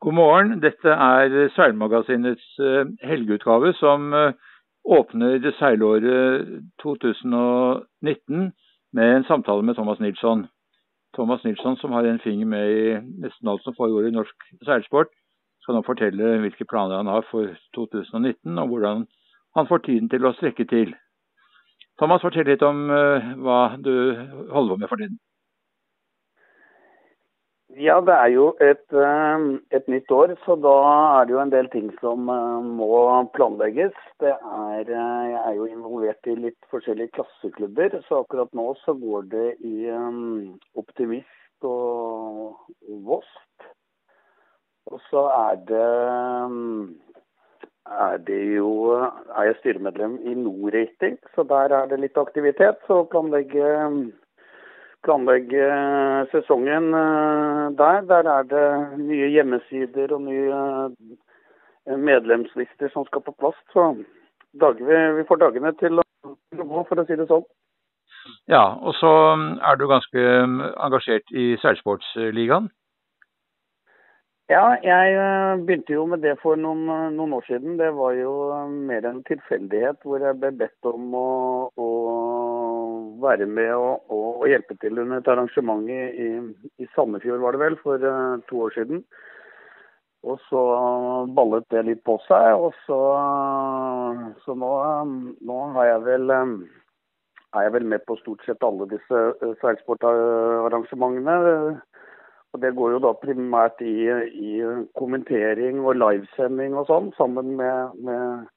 God morgen. Dette er Seilmagasinets eh, helgeutgave som eh, åpner seilåret 2019 med en samtale med Thomas Nilsson. Thomas Nilsson, som har en finger med i nesten alt som foregår i norsk seilsport, skal nå fortelle hvilke planer han har for 2019, og hvordan han får tiden til å strekke til. Thomas, fortell litt om eh, hva du holder på med for tiden. Ja, det er jo et, eh, et, nytt år, så da er det jo en del ting som eh, må planlegges. Er, eh, jeg er jo involvert i litt forskjellige klasseklubber, så akkurat nå så går det i Optimist og Vost. Og så er det er det jo er jeg styremedlem i Nord-Rating, så der er det litt aktivitet. Så planlegge planlegge eh, sesongen eh, der. Der er det nye hjemmesider og nye eh, medlemslister som skal på plass. Så vi får dagene til å gå, for å si det sånn. Ja, og så mm, er du ganske mm, engasjert i seilsportsligaen? Ja, jeg begynte jo med det for noen, noen, år siden. Det var jo mer en tilfeldighet hvor jeg ble bedt om å, å være med og, og, hjelpe til under et arrangement i, i, Sandefjord, var det vel, for uh, to år siden. Og så ballet det litt på seg, og så, så nå, nå jeg vel er jeg vel med på stort sett alle disse uh, seilsportarrangementene. Og Det går jo da primært i, i kommentering og livesending og sånn, sammen med, med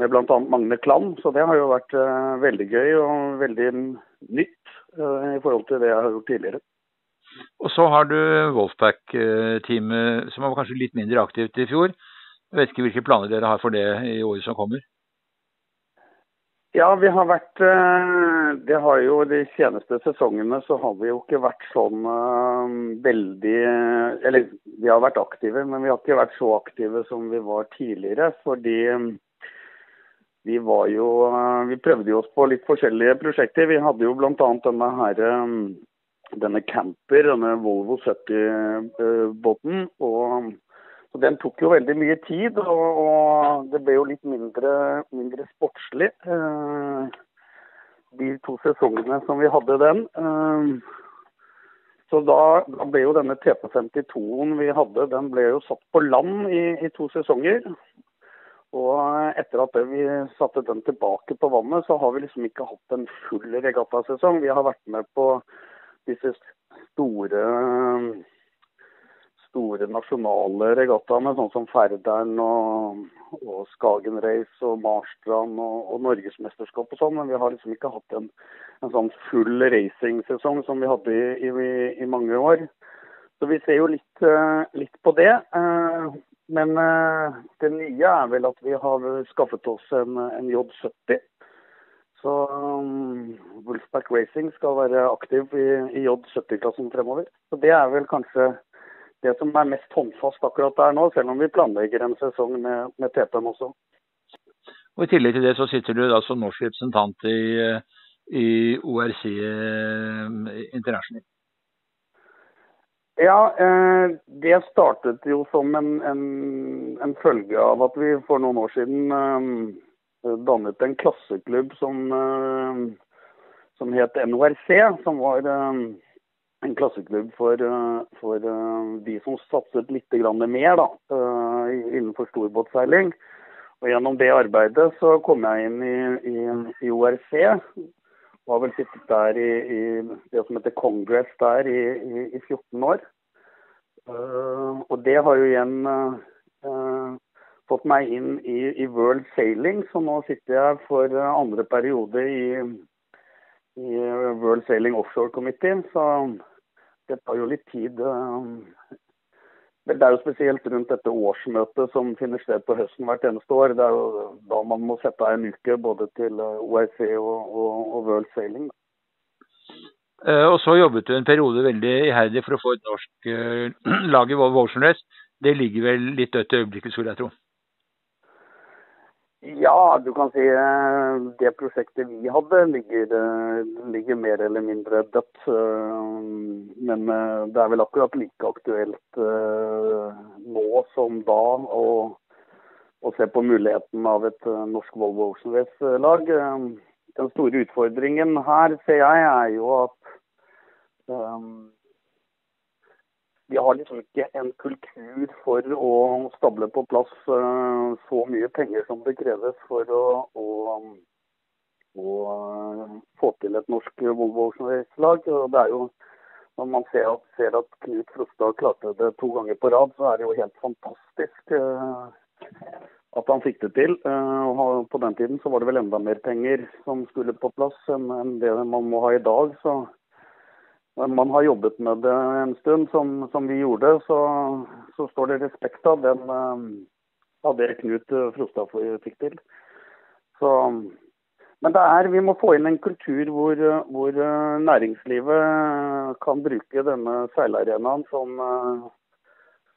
med bl.a. Magne Klam. Så det har jo vært uh, veldig gøy og veldig nytt uh, i forhold til det jeg har gjort tidligere. Og så har du Wolfpack-teamet som var kanskje litt mindre aktivt i fjor. Jeg vet ikke hvilke planer dere har for det i året som kommer? Ja, vi har vært eh, Det har jo de seneste sesongene så har vi jo ikke vært sånn veldig Eller vi har vært aktive, men vi har ikke vært så aktive som vi var tidligere. Fordi vi var jo eh, Vi prøvde oss på litt forskjellige prosjekter. Vi hadde jo bl.a. denne her eh, denne camper, denne Volvo 70-båten. og så Den tok jo veldig mye tid, og, og det ble jo litt mindre, mindre sportslig. Eh, de to sesongene som vi hadde den. Så da, da ble jo denne TP52-en vi hadde, den ble jo satt på land i, i to sesonger. Og etter at vi satte den tilbake på vannet, så har vi liksom ikke hatt en full regattasesong. Vi har vært med på disse store, store nasjonale regattaene, sånn som Færderen og, og Skagen Race og Marstrand og, og Norgesmesterskap og sånn. Men vi har liksom ikke hatt en, en sånn full racingsesong som vi hadde i, i, i, mange år. Så vi ser jo litt, litt på det. Men uh, det nye er vel at vi har skaffet oss en, en J70. Så um, Wolfpack Racing skal være aktiv i, i J70-klassen fremover. Så det er vel kanskje det som er mest håndfast akkurat der nå, selv om vi planlegger en sesong med, med TPM også. Og I tillegg til det så sitter du da som norsk representant i, i ORC eh, International. Ja, eh, det startet jo som en, en, en, følge av at vi for noen år siden eh, dannet en klasseklubb som, eh, som het NORC. Som var en klasseklubb for, for de som satset litt mer da, innenfor storbåtseiling. Og Gjennom det arbeidet så kom jeg inn i, i, i ORC og har vel sittet der i, i, det som heter Congress der i, i, i 14 år. Uh, og det har jo igjen uh, fått meg inn i, World Sailing, så nå sitter jeg for andre periode i, World Sailing Offshore Committee. Så det tar jo litt tid. Uh, det er jo spesielt rundt dette årsmøtet som finner sted på høsten hvert eneste år. Det er jo da man må sette av en uke både til eh, OIC og, og, og World Sailing. Uh, og så jobbet du en periode veldig iherdig for å få et norsk uh, lag i Volvo Ocean Race. Det ligger vel litt dødt i øyeblikket, skulle jeg tro? Ja, du kan si eh, det prosjektet vi hadde ligger, eh, ligger mer eller mindre dødt. Eh, men det er vel akkurat like aktuelt nå som da å, å se på muligheten av et norsk Volvo Ocean Race-lag. Den store utfordringen her, ser jeg, er jo at vi har liksom ikke en kultur for å stable på plass uh, så mye penger som det kreves for å, å, å uh, få til et norsk Volvo Ocean jo når man ser at, ser at Knut Frostad klarte det to ganger på rad, så er det jo helt fantastisk uh, at han fikk det til. Uh, på den tiden så var det vel enda mer penger som skulle på plass enn det man må ha i dag. Så man har jobbet med det en stund, som, som vi gjorde, så, så, står det respekt av den uh, av det Knut Frostad fikk til. Så men er, vi må få inn en kultur hvor, hvor, eh, næringslivet kan bruke denne seilarenaen som, eh,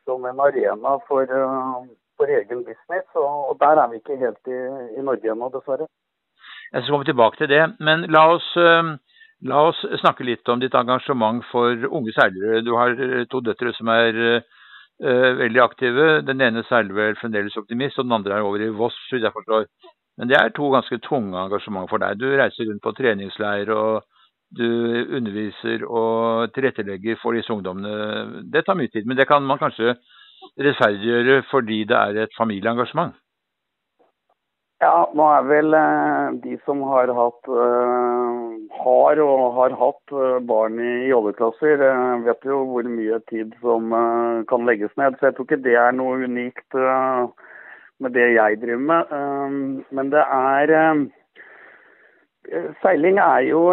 som en arena for, eh, for egen business. Og, og, der er vi ikke helt i, i Norge ennå, dessverre. Jeg skal komme tilbake til det, men la oss, la oss, snakke litt om ditt engasjement for unge seilere. Du har to døtre som er uh, veldig aktive. Den ene seiler vel fremdeles optimist, og den andre er over i Voss, så jeg forstår. Men det er to ganske tunge engasjement for deg. Du reiser rundt på treningsleir og du underviser og tilrettelegger for disse ungdommene. Det tar mye tid, men det kan man kanskje rettferdiggjøre fordi det er et familieengasjement? Ja, nå er vel eh, de som har hatt eh, har og har hatt eh, barn i jobbeklasser, vet jo hvor mye tid som kan legges ned. Så jeg tror ikke det er noe unikt med det jeg driver med. Men det er Seiling er jo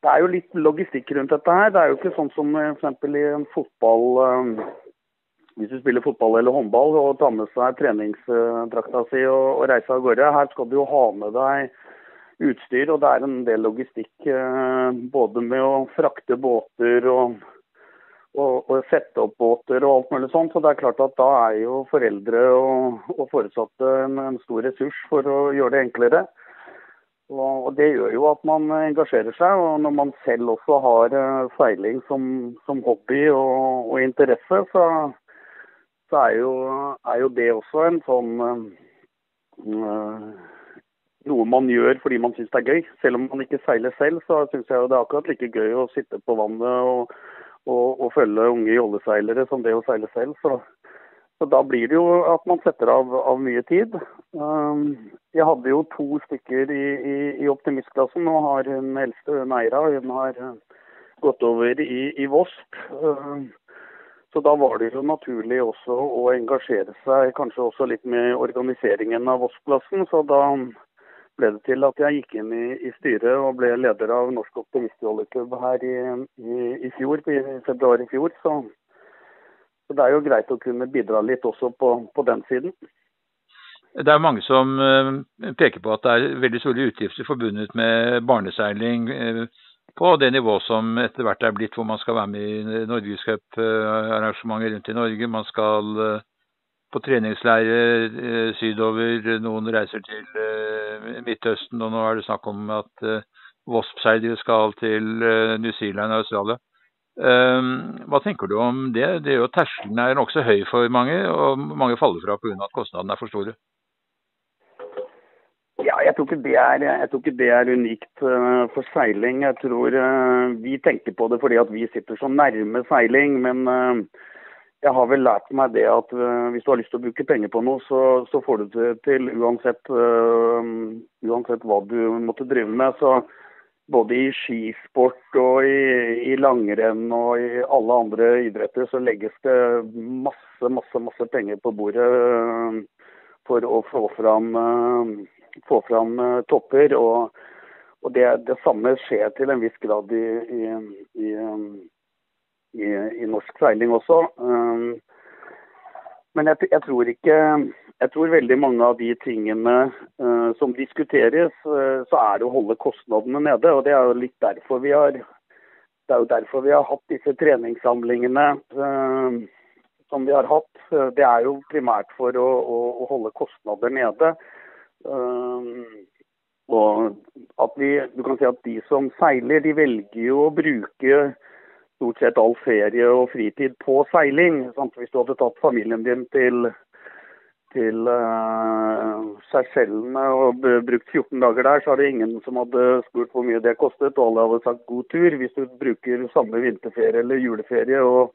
det er jo litt logistikk rundt dette her. Det er jo ikke sånn som f.eks. i en fotball Hvis du spiller fotball eller håndball og tar med seg treningstrakta si og, og reiser av gårde. Her skal du jo ha med deg utstyr, og det er en del logistikk både med å frakte båter og og, og, sette opp båter og alt mulig sånt. Så det er klart at da er jo foreldre og, og foresatte en, en, stor ressurs for å gjøre det enklere. Og, Det gjør jo at man engasjerer seg. og Når man selv også har feiling seiling som, som hobby og, interesse, så, så er, jo, er, jo, det også en sånn øh, noe man gjør fordi man syns det er gøy. Selv om man ikke seiler selv, så syns jeg det er akkurat like gøy å sitte på vannet og og, og følge unge jolleseilere som det å seile selv. Så, så, da blir det jo at man setter av, av mye tid. Um, jeg hadde jo to stykker i, i, i optimistklassen. Nå har hun eldste, Neira, hun har uh, gått over i, i VOSP. Så da var det jo naturlig også å engasjere seg kanskje også litt med organiseringen av Voss-plassen. Så da ble det til at jeg gikk inn i, i styret og ble leder av Norsk Optimistjolleklubb her i, i, i, fjor, i februar i fjor. Så, så, det er jo greit å kunne bidra litt også på, på den siden. Det er mange som uh, peker på at det er veldig store utgifter forbundet med barneseiling uh, på det nivå som etter hvert er blitt, hvor man skal være med i norgescuparrangementer rundt i Norge. Man skal uh, på treningsleirer eh, sydover. Noen reiser til eh, Midtøsten, og nå er det snakk om at eh, Wasp-seilere skal til New Zealand og Australia. Hva tenker du om det? det er jo Terskelen er nokså høy for mange, og mange faller fra pga. at kostnadene er for store. Jeg tror, er, jeg tror, ikke det er, unikt for seiling. Jeg tror Vi tenker på det fordi at vi sitter så nærme seiling. Men jeg har vel lært meg det at hvis du har lyst til å bruke penger på noe, så, så får du det til uansett, uansett hva du måtte drive med. Så både i skisport og i, i, langrenn og i alle andre idretter så legges det masse, masse, masse penger på bordet for å få fram, få fram topper. Og, og det, det, samme skjer til en viss grad i, i, i i, i norsk seiling også. Um, men jeg, jeg, tror ikke Jeg tror veldig mange av de tingene uh, som diskuteres, uh, så er det å holde kostnadene nede. Og det er jo litt derfor vi har det er jo derfor vi har hatt disse treningssamlingene uh, som vi har hatt. Det er jo primært for å, å, å holde kostnader nede. Uh, og at vi, du kan si at De som seiler, de velger jo å bruke stort sett all ferie og fritid på seiling. Sant? Hvis du hadde tatt familien din til, til uh, Seychellene og brukt 14 dager der, så det ingen som hadde spurt hvor mye det kostet, og alle hadde sagt god tur. Hvis du bruker samme vinterferie eller juleferie og,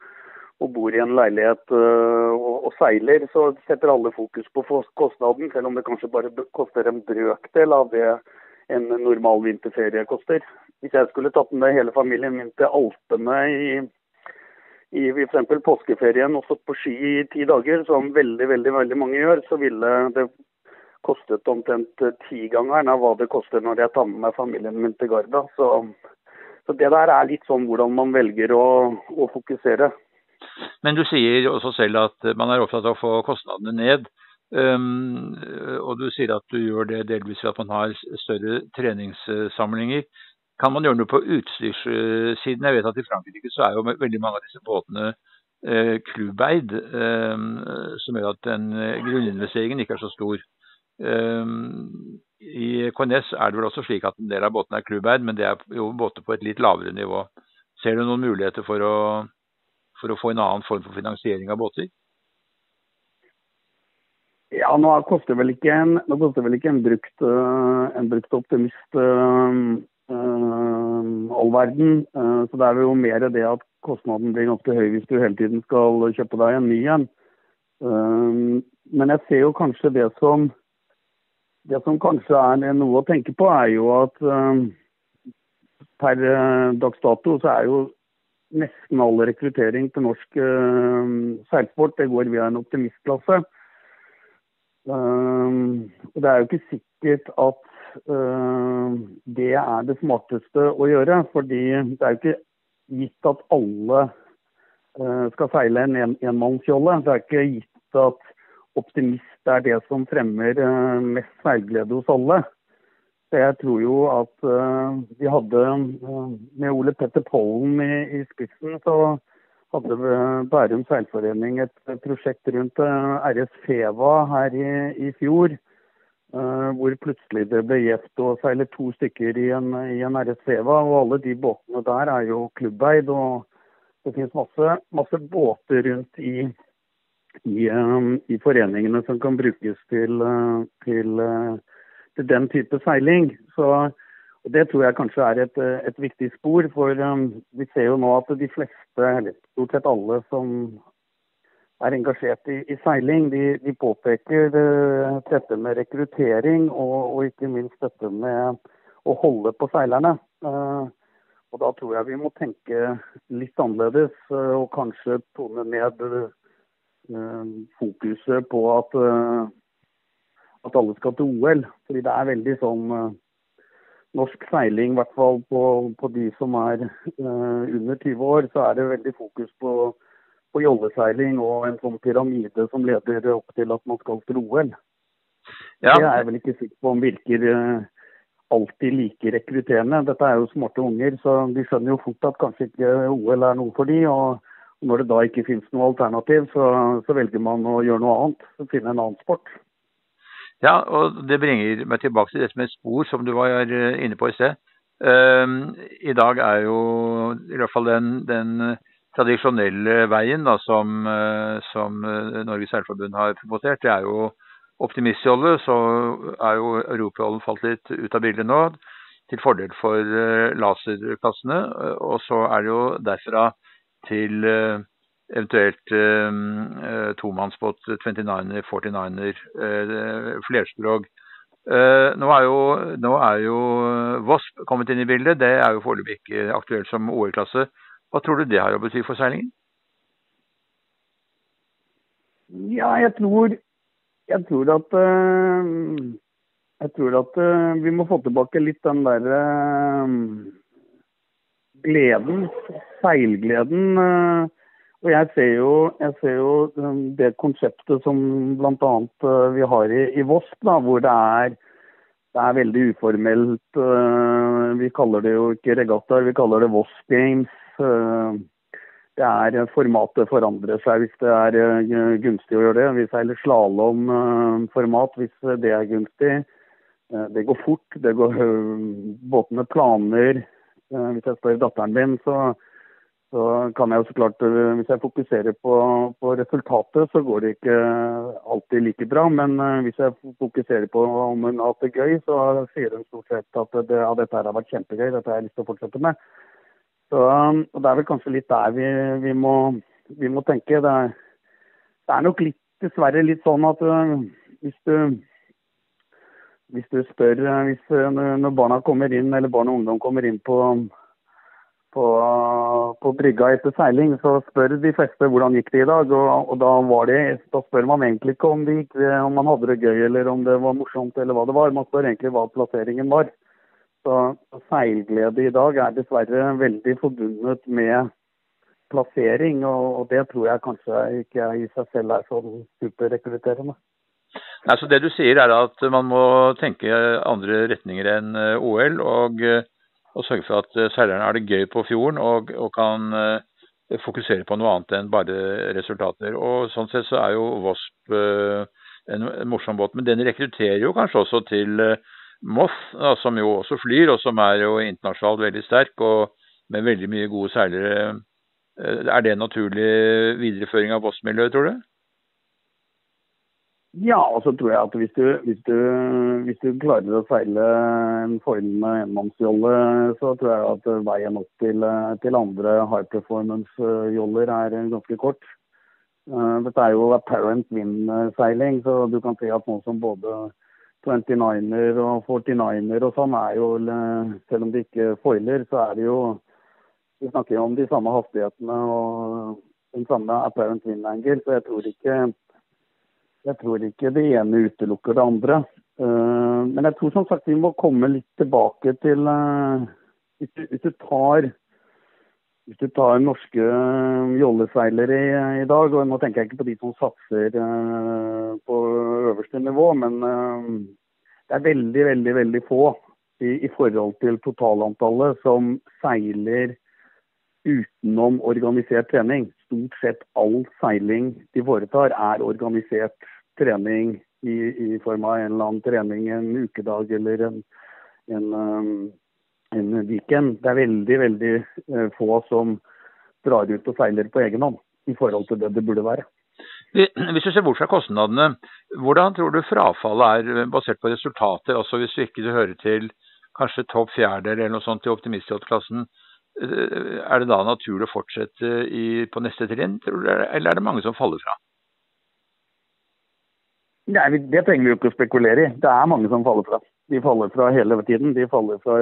og bor i en leilighet uh, og, seiler, så setter alle fokus på kostnaden, selv om det kanskje bare koster en brøkdel av det en normal vinterferie koster. Hvis jeg skulle tatt med hele familien min til Alpene i, i f.eks. påskeferien og stått på ski i ti dager, som veldig veldig, veldig mange gjør, så ville det kostet omtrent tigangeren av hva det koster når jeg tar med meg familien min til Garda. Så, så, det der er litt sånn hvordan man velger å, å fokusere. Men du sier også selv at man er opptatt av å få kostnadene ned. Um, og du sier at du gjør det delvis ved at man har større treningssamlinger. Kan man gjøre noe på utstyrssiden? Jeg vet at i Frankrike så er jo veldig mange av disse båtene eh, klubbeid, eh, som gjør at den eh, grunninvesteringen ikke er så stor. Eh, I KNS er det vel også slik at en del av båtene er klubbeid, men det er jo båter på et litt lavere nivå. Ser du noen muligheter for å, for å få en annen form for finansiering av båter? Ja, nå koster vel ikke en, vel ikke en brukt, uh, en brukt optimist uh, uh, all verden. så det er jo mer det at kostnaden blir ganske høy hvis du hele tiden skal kjøpe deg en ny en. men jeg ser jo kanskje det som det som kanskje er noe å tenke på, er jo at per dags dato så er jo nesten all rekruttering til norsk seilsport det går via en optimistklasse. Ehm, det er jo ikke sikkert at uh, det er det smarteste å gjøre. fordi det er jo ikke gitt at alle skal seile en enmannsjolle. Det er ikke gitt at optimist er det som fremmer mest seilglede hos alle. Så jeg tror jo at uh, vi hadde med Ole Petter Pollen i, i spissen, så hadde Bærum seilforening et prosjekt rundt eh, RS Feva her i, i fjor. Uh, hvor plutselig det ble gjevt å seile to stykker i en, i en RS Feva. Og alle de båtene der er jo klubbeid. Og det finnes masse, masse båter rundt i, i, um, i, foreningene som kan brukes til, til, uh, til den type seiling. Så og Det tror jeg kanskje er et, et viktig spor. For um, vi ser jo nå at de fleste, eller stort sett alle som er engasjert i, i seiling, de, de påpeker uh, dette med rekruttering og, og, ikke minst dette med å holde på seilerne. Uh, og Da tror jeg vi må tenke litt annerledes uh, og kanskje tone ned fokuset på at, at alle skal til OL. Fordi det er veldig sånn norsk seiling, i hvert fall på, på de som er uh, under 20 år, så er det veldig fokus på, på jolleseiling og en sånn pyramide som leder opp til at man skal til OL. Ja. Det er jeg vel ikke sikker på om virker uh, alltid like rekrutterende. Dette er jo smarte unger, så de skjønner jo fort at kanskje ikke OL er noe for de, og når det da ikke finnes noe alternativ, så, så velger man å gjøre noe annet. Finne en annen sport. Ja, og det bringer meg tilbake til dette med spor, som du var eh, inne på i sted. Um, I dag er jo i hvert fall den, den tradisjonelle veien da, som, uh, som Norges Seilforbund har proposert, det er jo optimistjolle. Så er jo europajollen falt litt ut av bildet nå, til fordel for laserklassene. Og så er det jo derfra til eventuelt eh, tomannsbåt, 29er, 49er, eh, flerskrog. Eh, nå, er jo, nå er jo Vosp kommet inn i bildet. Det er jo foreløpig ikke aktuelt som OL-klasse. Hva tror du det har å bety for seilingen? Ja, jeg tror, jeg tror at Jeg tror at vi må få tilbake litt den derre gleden, seilgleden. Og jeg ser jo, jeg ser jo um, det konseptet som bl.a. Uh, vi har i, i Voss, da, hvor det er, det er veldig uformelt. Uh, vi kaller det jo ikke regattaer, vi kaller det Voss Games. Uh, det er Formatet forandrer seg hvis det er gunstig å gjøre det. Vi seiler slalåmformat hvis det er gunstig. Det går fort. det går Båtene planer. Hvis jeg spør datteren min, så Så kan jeg jo så klart, eh, Hvis jeg fokuserer på, på, resultatet, så går det ikke alltid like bra. Men uh, hvis jeg fokuserer på om hun har hatt det gøy, så sier hun stort sett at det, ja, dette har vært kjempegøy, dette har jeg lyst til å fortsette med. Så, um, og Det er vel kanskje litt der vi, vi, må, vi må, tenke. Det er, det er, nok litt, dessverre litt sånn at uh, hvis du hvis du spør hvis, når barna kommer inn, eller barn og ungdom kommer inn på på, på, brygga etter seiling, så spør de fleste hvordan gikk det i dag. Og, og da, det, da, spør man egentlig ikke om, det gikk, om, man hadde det gøy eller om det var morsomt eller hva det var. Man spør egentlig hva plasseringen var. Så, så seilglede i dag er dessverre veldig forbundet med plassering, og, og, det tror jeg kanskje ikke i seg selv er sånn superrekrutterende. Altså det du sier er at man må tenke andre retninger enn eh, OL. og og sørge for at eh, seilerne har det gøy på fjorden og, og kan uh, fokusere på noe annet enn bare resultater. Og Sånn sett så er jo Vosp uh, en, morsom båt. Men den rekrutterer jo kanskje også til Moss, da, som jo også flyr, og som er jo internasjonalt veldig sterk og med veldig mye gode seilere. Er det en naturlig videreføring av Voss-miljøet, tror du? Ja, og så tror jeg at hvis du, hvis du, hvis du klarer å seile en foilende enmannsjolle, så tror jeg at veien opp til, til andre high performance-joller er ganske kort. Eh, dette er jo apparent wind-seiling, så du kan si at nå som både 29-er og 49-er og sånn er jo, selv om de ikke foiler, så er det jo Vi snakker jo om de samme hastighetene og den samme apparent wind-angle, så jeg tror ikke jeg tror ikke det ene utelukker det andre. Uh, men jeg tror som sagt vi må komme litt tilbake til uh, hvis, du, hvis, du, tar hvis du tar norske uh, jolleseilere i, i, dag, og nå tenker jeg ikke på de som satser på øverste nivå, men det er veldig, veldig, veldig få i, i forhold til totalantallet som seiler utenom organisert trening. Stort sett all seiling de foretar, er organisert trening i, i, form av en eller annen trening en ukedag eller en, en, um, en weekend. Det er veldig, veldig eh, få som drar ut og seiler på egen hånd i forhold til det det burde være. Hvis du ser bort fra kostnadene, hvordan tror du frafallet er basert på resultater? Altså Hvis du ikke hører til kanskje topp fjerdedel eller noe sånt i optimistklassen, eh, er det da naturlig å fortsette i, på neste trinn, eller er det mange som faller fra? Nei, Det trenger vi jo ikke å spekulere i. Det er mange som faller fra. De faller fra hele tiden. De faller fra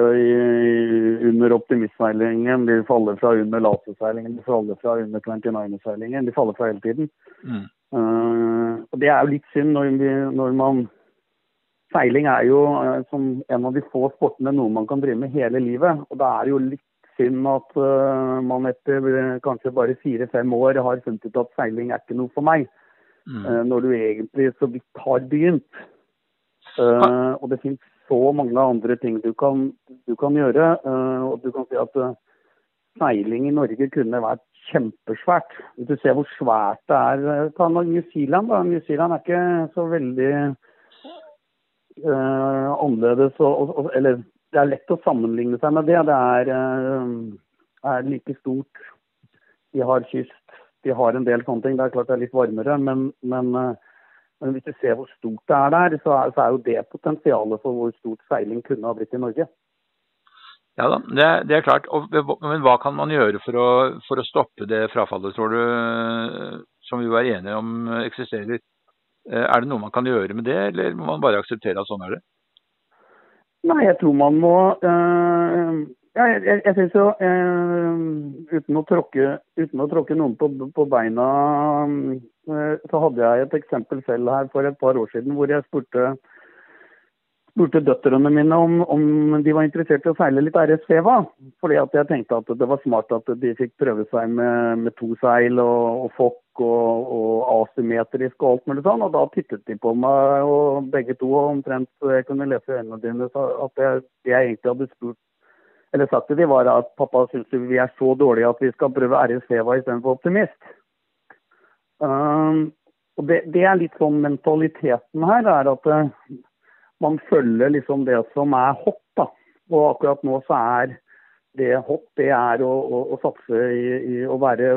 under optimistseilingen, de faller fra under laserseilingen, de faller fra under 29-seilingen. De faller fra hele tiden. Mm. Uh, og Det er jo litt synd når, vi, når man Seiling er jo uh, som en av de få sportene noe man kan drive med hele livet. Og det er jo litt synd at uh, man etter kanskje bare fire-fem år har funnet ut at seiling er ikke noe for meg. Mm. Eh, når du egentlig så vidt har begynt. Uh, og det finnes så mange andre ting du kan, du kan gjøre. Uh, og du kan si at uh, seiling i Norge kunne vært kjempesvært. Hvis du ser hvor svært det er Ta New Zealand. da. New Zealand er ikke så veldig annerledes. Og, og, eller det er lett å sammenligne seg med det. Det er, er like stort. De har kyst de har en del sånne ting. Det er klart det er litt varmere, men, men, eh, men hvis du ser hvor stort det er der, så er, så er, jo det potensialet for hvor stort seiling kunne ha blitt i Norge. Ja da, det, det er klart. Og, men hva kan man gjøre for å, for å, stoppe det frafallet, tror du, som vi var enige om eksisterer? Eh, er det noe man kan gjøre med det, eller må man bare akseptere at sånn er det? Nei, jeg tror man må øh, ja, jeg, jeg, jeg synes jo, eh, uten, å tråkke, uten, å tråkke, noen på, på beina, eh, så hadde jeg et eksempel selv her for et par år siden hvor jeg spurte, spurte døtrene mine om, om, de var interessert i å seile litt RS-Feva. Fordi at jeg tenkte at det var smart at de fikk prøve seg med, med to seil og, og fokk og, og, asymmetrisk og alt mulig sånn. Og da tittet de på meg, og begge to omtrent jeg kunne lese i øynene dine at jeg, jeg egentlig hadde spurt eller sagt til dem, var at pappa syns vi er så dårlige at vi skal prøve RS-Feva istedenfor Optimist. Um, og det, det, er litt sånn mentaliteten her, er at uh, man følger liksom det som er hot. da. Og akkurat nå så er det hopp, det er å, å, å satse i, i, å være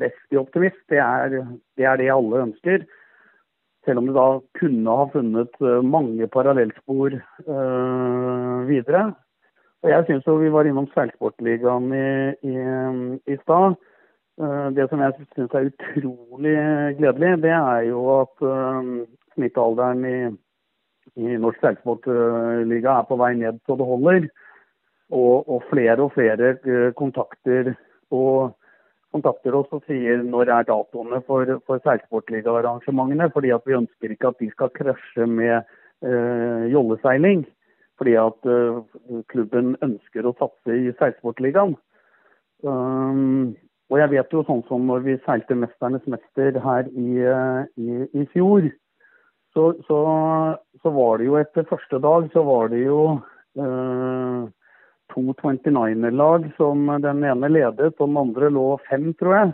best i optimist. Det er, det er, det alle ønsker. Selv om det da kunne ha funnet mange parallellspor uh, videre. Jeg syns vi var innom seilsportligaen i, i, i stad. Uh, det som jeg syns er utrolig gledelig, det er jo at uh, snittalderen i, i norsk seilsportliga er på vei ned så det holder. Og, og flere og flere uh, kontakter, og, kontakter oss og sier når er datoene for, for seilsportligaarrangementene. Fordi at vi ønsker ikke at de skal krasje med jolleseiling fordi at uh, klubben ønsker å satse i seilsportligaen. Um, og jeg vet jo sånn som når vi seilte 'Mesternes mester' her i, uh, i, i fjor, så, så, så, var det jo etter første dag så var det jo uh, to 29er-lag som den ene ledet, og den andre lå fem, tror jeg.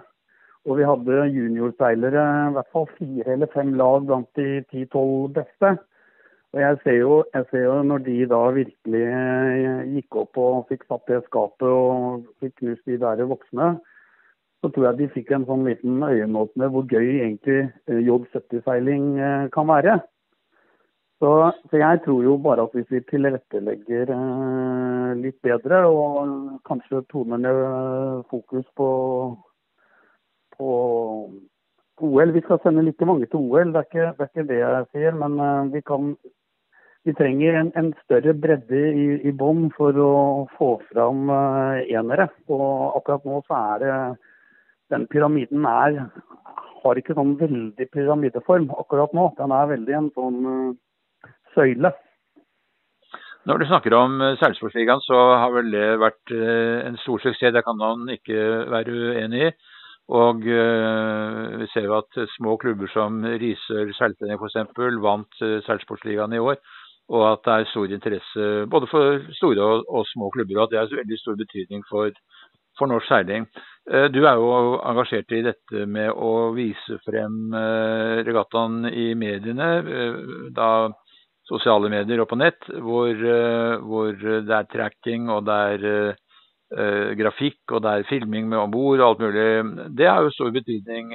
Og vi hadde juniorseilere, i hvert fall fire eller fem lag blant de ti-tolv beste. Og jeg ser, jo, jeg ser, jo, når de da virkelig eh, gikk opp og fikk satt det skapet og fikk knust de der voksne, så tror jeg de fikk en sånn liten øyenåpner hvor gøy egentlig eh, J70-seiling eh, kan være. Så, så, jeg tror jo bare at hvis vi tilrettelegger litt bedre og kanskje toner ned fokus på, på OL Vi skal sende like mange til OL, det er ikke det, er ikke det jeg sier. Men vi kan vi trenger en, en større bredde i, i bånn for å få fram uh, enere. Og akkurat nå så er det Den pyramiden er, har ikke sånn veldig pyramideform akkurat nå. Den er veldig en sånn uh, søyle. Når du snakker om uh, Seilsportsligaen, så har vel det vært en stor suksess. Det kan man ikke være uenig i. Og vi ser jo at små klubber som Risør seiltrening f.eks. vant Seilsportsligaen i år og at det er stor interesse både for store og, og små klubber. Og at det er veldig stor betydning for, for, norsk seiling. Eh, du er jo engasjert i dette med å vise frem eh, regattaen i mediene. Eh, da sosiale medier og på nett, hvor, hvor det er tracking og det er uh, grafikk og det er filming med om bord og alt mulig. Det har jo stor betydning.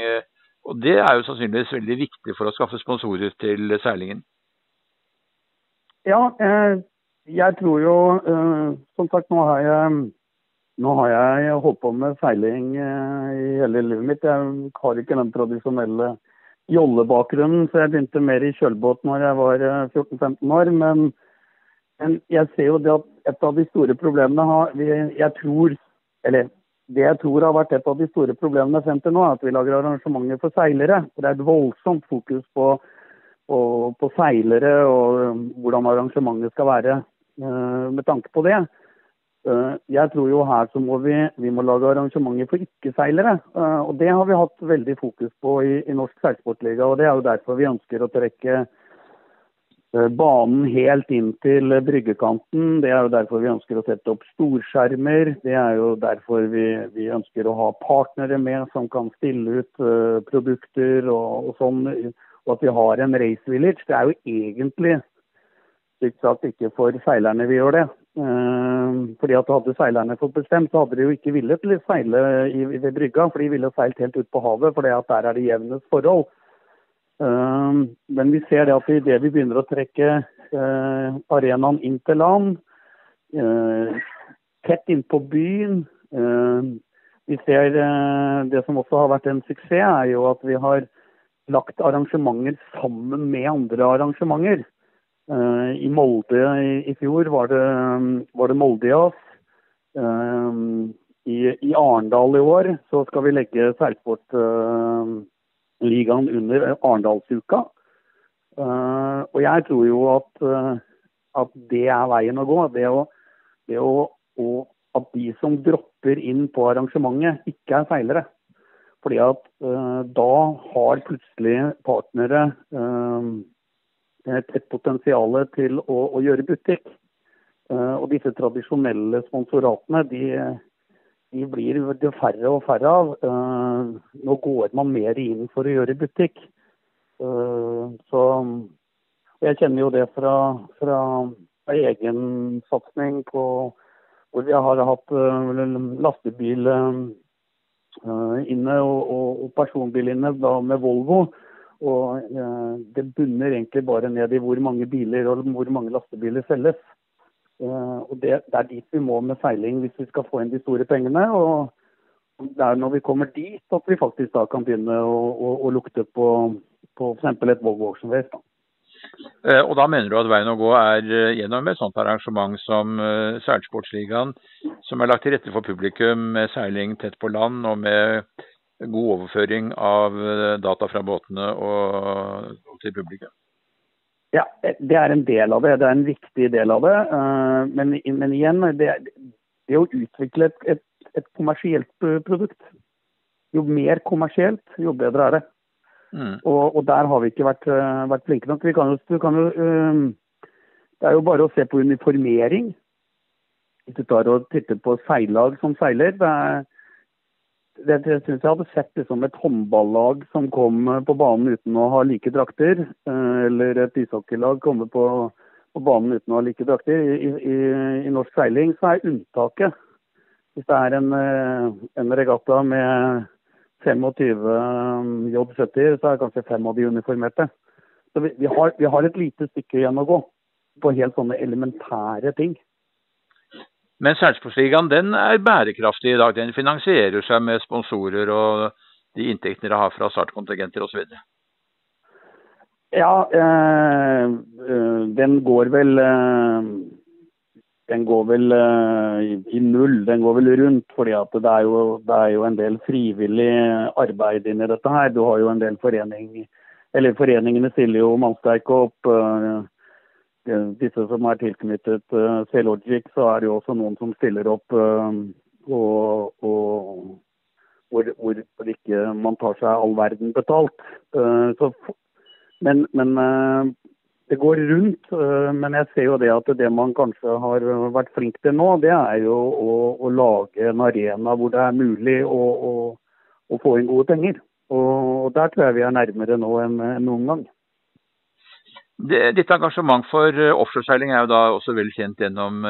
Og det er jo sannsynligvis veldig viktig for å skaffe sponsorer til seilingen. Ja, eh, jeg tror jo eh, Som sagt, nå har jeg, nå har jeg holdt på med seiling eh, i hele livet mitt. Jeg har ikke den tradisjonelle jollebakgrunnen, så jeg begynte mer i kjølbåt når jeg var 14-15 år. Men, men, jeg ser jo det at et av de store problemene har Jeg tror, eller det jeg tror har vært et av de store problemene frem til nå, er at vi lager arrangementer for seilere. For det er et voldsomt fokus på på, på seilere og um, hvordan arrangementet skal være uh, med tanke på det. Uh, jeg tror jo her så må vi, vi må lage arrangementer for ikke-seilere. Uh, og det har vi hatt veldig fokus på i, i Norsk seilsportliga. Og det er jo derfor vi ønsker å trekke banen helt inn til bryggekanten. Det er jo derfor vi ønsker å sette opp storskjermer. Det er jo derfor vi, vi ønsker å ha partnere med som kan stille ut produkter og, og sånn og at vi har en race village, det er jo egentlig slik sagt ikke for seilerne vi gjør det. Uh, fordi at Hadde seilerne fått bestemt, så hadde de jo ikke villet seile ved brygga. For de ville seilt helt ut på havet, for der er det jevnest forhold. Uh, men vi ser det at idet vi begynner å trekke uh, arenaen inn til land, tett innpå byen Vi ser det som også har vært en suksess, er jo at vi har lagt arrangementer sammen med andre arrangementer. Uh, I Molde i, i, fjor var det, var det Moldejazz. Uh, i, i, Arendal i år så skal vi legge seilsportligaen uh, under Arendalsuka. Og jeg tror jo at, at, det er veien å gå. Det, å, det å, at de som dropper inn på arrangementet, ikke er seilere. Fordi at uh, da har plutselig partnere uh, et, potensial til å, å, gjøre butikk. Uh, og disse tradisjonelle sponsoratene de, de blir det færre og færre av. nå går man mer inn for å gjøre butikk. så jeg kjenner jo det fra, fra egen satsing på, hvor vi har hatt lastebil inne og, og, personbil inne da med Volvo. Og det bunner egentlig bare ned i hvor mange biler og hvor mange lastebiler selges. Og det, det er dit vi må med seiling hvis vi skal få inn de store pengene. og det er når vi kommer dit at vi faktisk da kan begynne å, å, å lukte på, på f.eks. et Volvo Ocean Race. Eh, og da mener du at veien å gå er eh, gjennom et sånt arrangement som uh, Seilsportsligaen, som er lagt til rette for publikum med seiling tett på land og med god overføring av data fra båtene og til publikum? Ja, det er en del av det. Det er en viktig del av det. Men, men igjen, det, det å utvikle et, et et kommersielt produkt. Jo mer kommersielt, jo bedre er det. Mm. Og, og, der har vi ikke vært, uh, vært flinke nok. Vi kan jo, kan jo uh, det er jo bare å se på uniformering. Hvis du tar og titter på seillag som seiler. Det, er, det, det syns jeg hadde sett liksom et håndballag som kom på banen uten å ha like drakter. Eller et ishockeylag komme på, på, banen uten å ha like drakter. I, i, I norsk seiling så er unntaket hvis det er en, eh, en regatta med 25 J70, så er kanskje fem av de uniformerte. Så vi, vi, har, vi, har, et lite stykke igjen å gå på helt sånne elementære ting. Men Sarpsborgsligaen den er bærekraftig i dag. Den finansierer seg med sponsorer og de inntektene dere har fra startkontingenter osv. Ja, øh, den går vel øh, den går vel uh, i, null. Den går vel rundt, fordi det er, jo, det er jo en del frivillig arbeid inni dette her. Du har jo en del foreninger Eller foreningene stiller jo mannsterke opp. Uh, disse som er tilknyttet C-Logic, så er det jo også noen som stiller opp og, og hvor, hvor, ikke man tar seg all verden betalt. Så, men, men det går rundt. Øh, men jeg ser jo det at det man kanskje har vært flink til nå, det er jo å, å lage en arena hvor det er mulig å, å, å, få inn gode penger. Og der tror jeg vi er nærmere nå enn noen gang. Ditt engasjement for øh, offshoreseiling er jo da også vel kjent gjennom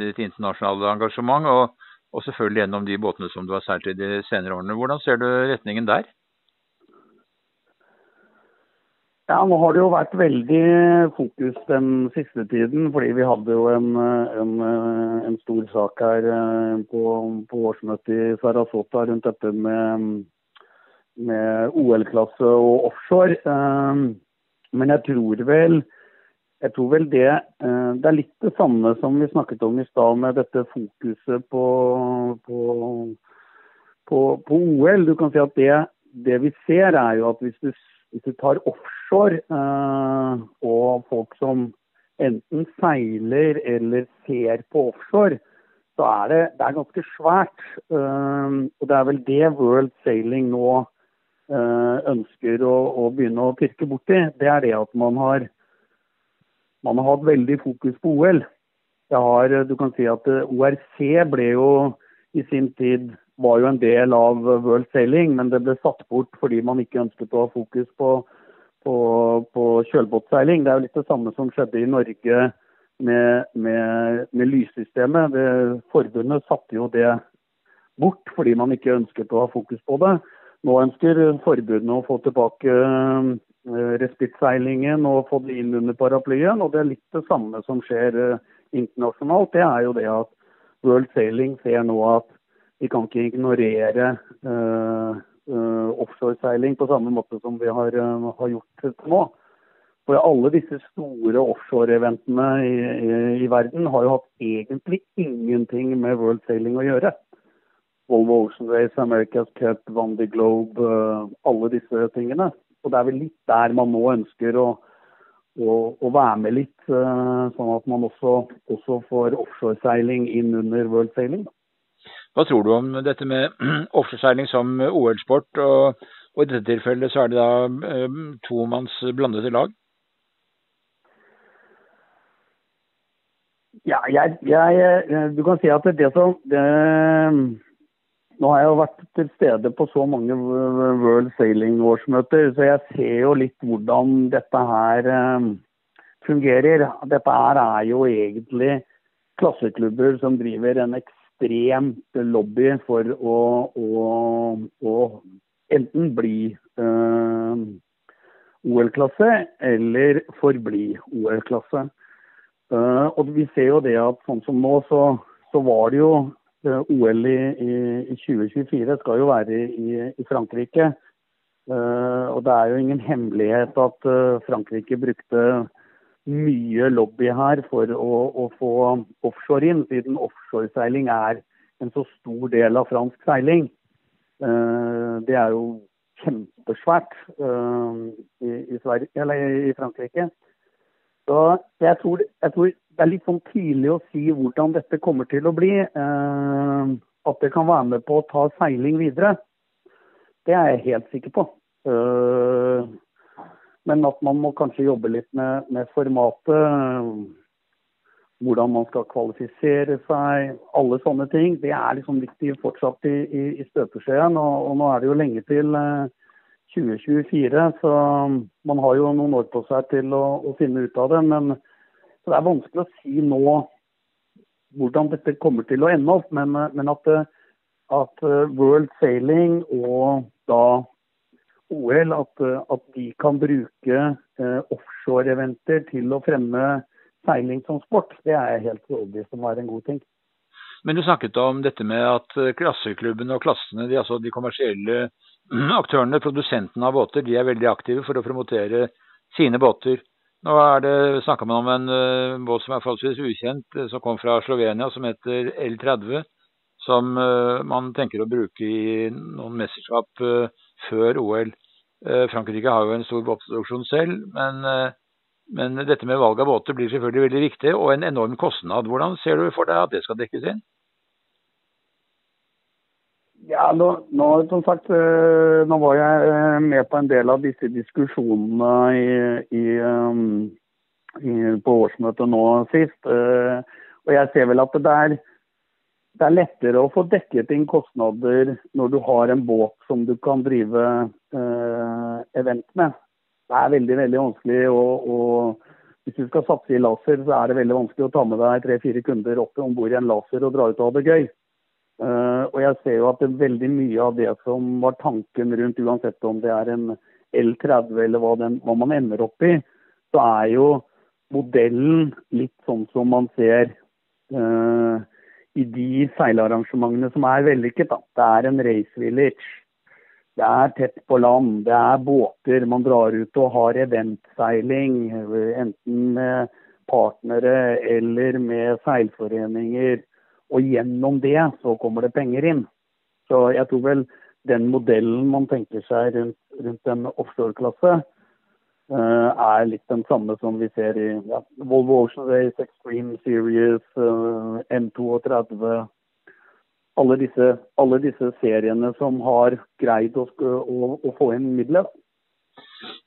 ditt internasjonale engasjement, og, og selvfølgelig gjennom de båtene som du har seilt i de senere årene. Hvordan ser du retningen der? Ja, Nå har det jo vært veldig fokus den siste tiden, fordi vi hadde jo en, en, en stor sak her eh, på, på årsmøtet i Sarasota rundt dette med, med OL-klasse og offshore. Eh, men jeg tror vel, jeg tror vel det, eh, det er litt det samme som vi snakket om i stad, med dette fokuset på, på, på, på OL. Du kan si at det, det vi ser, er jo at hvis du hvis du tar offshore uh, og folk som enten seiler eller ser på offshore, så er det, det er ganske svært. Uh, og det er vel det World Sailing nå uh, ønsker å, å, begynne å pirke borti. Det er det at man har, man har hatt veldig fokus på OL. Har, du kan si at ORC ble jo i sin tid var jo en del av World Sailing, men det ble satt bort fordi man ikke ønsket å ha fokus på, på, på kjølbåtseiling. Det er jo litt det samme som skjedde i Norge med, med, med lyssystemet. Det, forbundet satte jo det bort fordi man ikke ønsket å ha fokus på det. Nå ønsker forbundet å få tilbake uh, respittseilingen og få det inn under paraplyen. og Det er litt det samme som skjer uh, internasjonalt. Det er jo det at World Sailing ser nå at vi kan ikke ignorere uh, offshoreseiling på samme måte som vi har, uh, har gjort nå. For alle disse store offshore-eventene i, i, i, verden har jo hatt egentlig ingenting med World Sailing å gjøre. Volvo Ocean Race, America's Cup, Vandy Globe, alle disse tingene. Og det er vel litt der man nå ønsker å, å, å være med litt, sånn at man også, også får offshoreseiling inn under World Sailing. Da. Hva tror du om dette med offshoreseiling som OL-sport? Og, og, i dette tilfellet så er det da eh, tomanns blandede lag? Ja, jeg, jeg, Du kan si at det som det, Nå har jeg jo vært til stede på så mange World Sailing-årsmøter, så jeg ser jo litt hvordan dette her eh, fungerer. Dette her er jo egentlig klasseklubber som driver en ekstremt lobby for å, å, å enten bli eh, OL-klasse eller forbli OL-klasse. Uh, og vi ser jo det at sånn som nå, så, så var det jo uh, OL i, i, i, 2024 skal jo være i, i Frankrike. Uh, og det er jo ingen hemmelighet at Frankrike brukte mye lobby her for å, å få offshore inn, siden offshoreseiling er en så stor del av fransk seiling. det er jo kjempesvært i, i, Sverige, eller i Frankrike. Så jeg tror, jeg tror, det er litt sånn tidlig å si hvordan dette kommer til å bli. Eh, at det kan være med på å ta seiling videre, det er jeg helt sikker på. Eh, men at man må kanskje jobbe litt med, med formatet, hvordan man skal kvalifisere seg, alle sånne ting. Det er liksom viktig fortsatt i, i, i støpeskjeen. Og, og, nå er det jo lenge til eh, 2024. Så man har jo noen år på seg til å, å finne ut av det. Men det er vanskelig å si nå hvordan dette kommer til å ende opp. Men, men at, at, World Sailing og da OL at, at de kan bruke eh, offshore-eventer til å fremme seiling som sport, det er jeg helt overbevist om er en god ting. Men du snakket om dette med at klasseklubbene og klassene, de, altså de kommersielle aktørene, produsentene av båter, de er veldig aktive for å promotere sine båter. Nå er det snakka man om en båt som er forholdsvis ukjent, som kom fra Slovenia, som heter L30. Som man tenker å bruke i noen mesterskap før OL. Frankrike har jo en stor båtproduksjon selv, men, men, dette med valg av båter blir selvfølgelig veldig viktig, og en enorm kostnad. Hvordan ser du for deg at det skal dekkes inn? Ja, nå, nå, som sagt, eh, nå var jeg eh, med på en del av disse diskusjonene i, i, i, på årsmøtet nå sist. Eh, og jeg ser vel at det er, det er, lettere å få dekket inn kostnader når du har en båt som du kan drive uh, event med. Det er veldig veldig vanskelig å, Hvis du skal satse i laser, så er det veldig vanskelig å ta med deg tre-fire kunder opp om bord i en laser og dra ut og ha det gøy. Uh, og jeg ser jo at det er veldig mye av det som var tanken rundt, uansett om det er en L30 eller hva, den, hva man ender opp i, så er jo modellen litt sånn som man ser uh, i de seilarrangementene som er vellykket. Da. Det er en race village. Det er tett på land, det er båter. Man drar ut og har eventseiling, enten med partnere eller med seilforeninger. Og gjennom det så kommer det penger inn. Så jeg tror vel den modellen man tenker seg rundt, rundt en offshoreklasse, er litt den samme som vi ser i ja, Volvo Ocean Race, Extreme Series, uh, M32 alle disse, alle disse, seriene som har greid å, å, å få inn midler.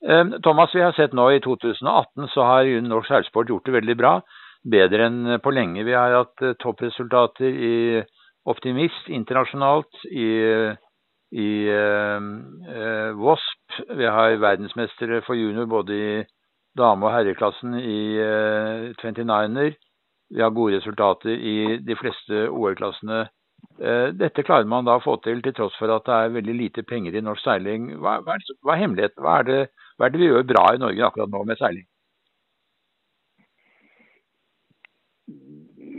Eh, Thomas, vi har sett nå i 2018 så har norsk seilsport gjort det veldig bra bedre enn på lenge. Vi har hatt eh, toppresultater i Optimist internasjonalt, i, i uh, Wasp. Vi har verdensmestere for junior både i dame- og herreklassen i uh, 29-er. Vi har gode resultater i de fleste OL-klassene. Uh, dette klarer man da å få til til tross for at det er veldig lite penger i norsk seiling. Hva, hva, er, hva er hemmeligheten? Hva er, det, hva er det vi gjør bra i Norge akkurat nå med seiling?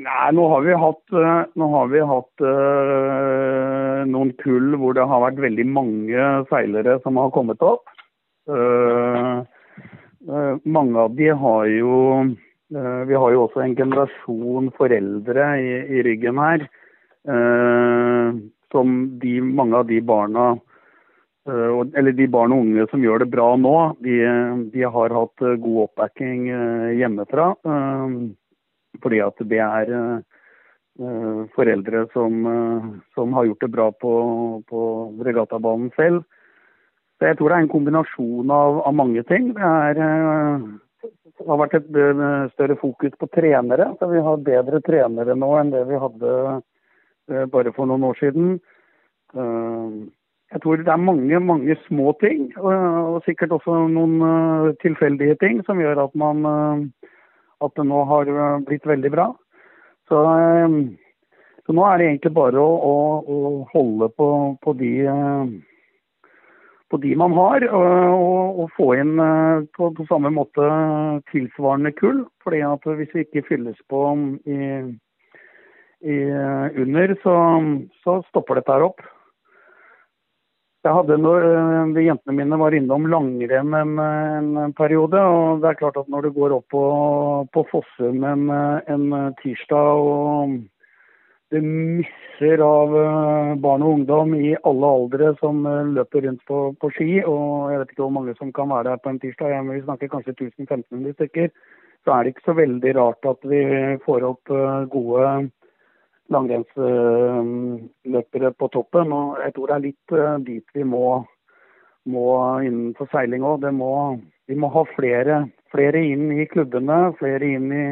Nei, nå har vi hatt, nå har vi hatt uh, noen kull hvor det har vært veldig mange seilere som har kommet opp. Uh, uh, mange av de har jo Vi har jo også en generasjon foreldre i, i ryggen her. som de, mange av de barna eller de barn og unge som gjør det bra nå, de, de har hatt god oppbacking hjemmefra. Fordi at det er foreldre som, uh, som, har gjort det bra på, på regattabanen selv. Så jeg tror det er en kombinasjon av, av mange ting. Det, er, det har vært et større fokus på trenere. Så vi har bedre trenere nå enn det vi hadde bare for noen år siden. Jeg tror det er mange mange små ting, og, sikkert også noen tilfeldige ting, som gjør at man at det nå har blitt veldig bra. Så, så, nå er det egentlig bare å, å, å holde på, på, de, på, de man har, og, og få inn på, på, samme måte tilsvarende kull. fordi at hvis vi ikke fylles på i, i under, så, så stopper dette her opp. Jeg hadde når eh, de jentene mine var innom langrenn en, en, periode. og det er klart at Når du går opp på, på Fossum en, en, tirsdag og det misser av eh, barn og ungdom i alle aldre som eh, løper rundt på, på, ski, og jeg vet ikke hvor mange som kan være der på en tirsdag, jeg, vi snakker kanskje 1000-1500 stykker, så er det ikke så veldig rart at vi får opp gode langrennsløpere på toppen. Og jeg tror det er litt eh, dit vi må, må innenfor seiling òg. Vi må ha flere, flere, inn i klubbene, flere inn i,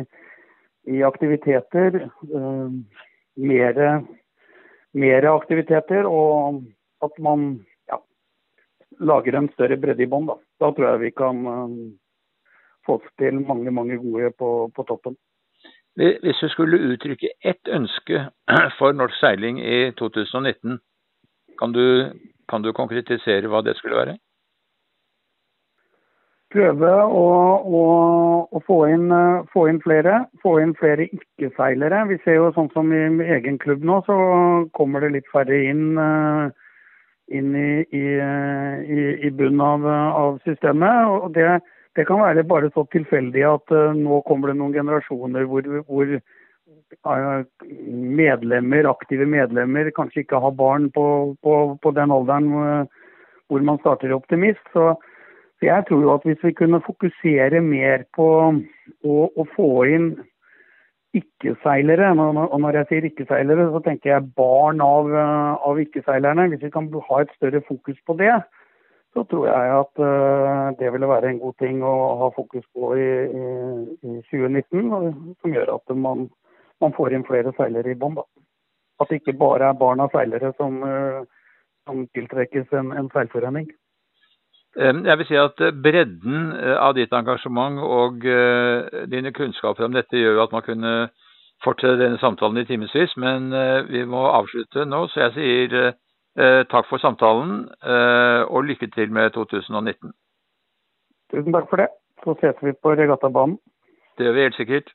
i aktiviteter. Uh, mere, mere, aktiviteter, og at man ja, lager en større bredde i bånn. Da. da tror jeg vi kan uh, få til mange, mange gode på, på toppen. Hvis du skulle uttrykke ett ønske for norsk seiling i 2019, kan du, kan du konkretisere hva det skulle være? Prøve å, å, å få, inn, få, inn, flere. Få inn flere ikke-seilere. Vi ser jo sånn som i egen klubb nå, så kommer det litt færre inn, inn i, i, i, i bunnen av, av systemet. og det det kan være bare så tilfeldig at uh, nå kommer det noen generasjoner hvor, hvor uh, medlemmer, aktive medlemmer kanskje ikke har barn på, på, på den alderen uh, hvor man starter optimist. Så, så, jeg tror jo at hvis vi kunne fokusere mer på å, å få inn ikke-seilere, og når jeg sier ikke-seilere, så tenker jeg barn av, av ikke-seilerne. Hvis vi kan ha et større fokus på det, så tror jeg at uh, det ville være en god ting å ha fokus på i, i, i 2019. Som gjør at man, man får inn flere seilere i bånn. At det ikke bare er barn av seilere som, uh, som tiltrekkes en, en, seilforening. Jeg vil si at bredden eh, av ditt engasjement og dine kunnskaper om dette gjør at man kunne fortsette denne samtalen i timevis, men vi må avslutte nå. Så jeg sier Eh, takk for samtalen, eh, og lykke til med 2019. Tusen takk for det. Så ses vi på regattabanen. Det gjør vi helt sikkert.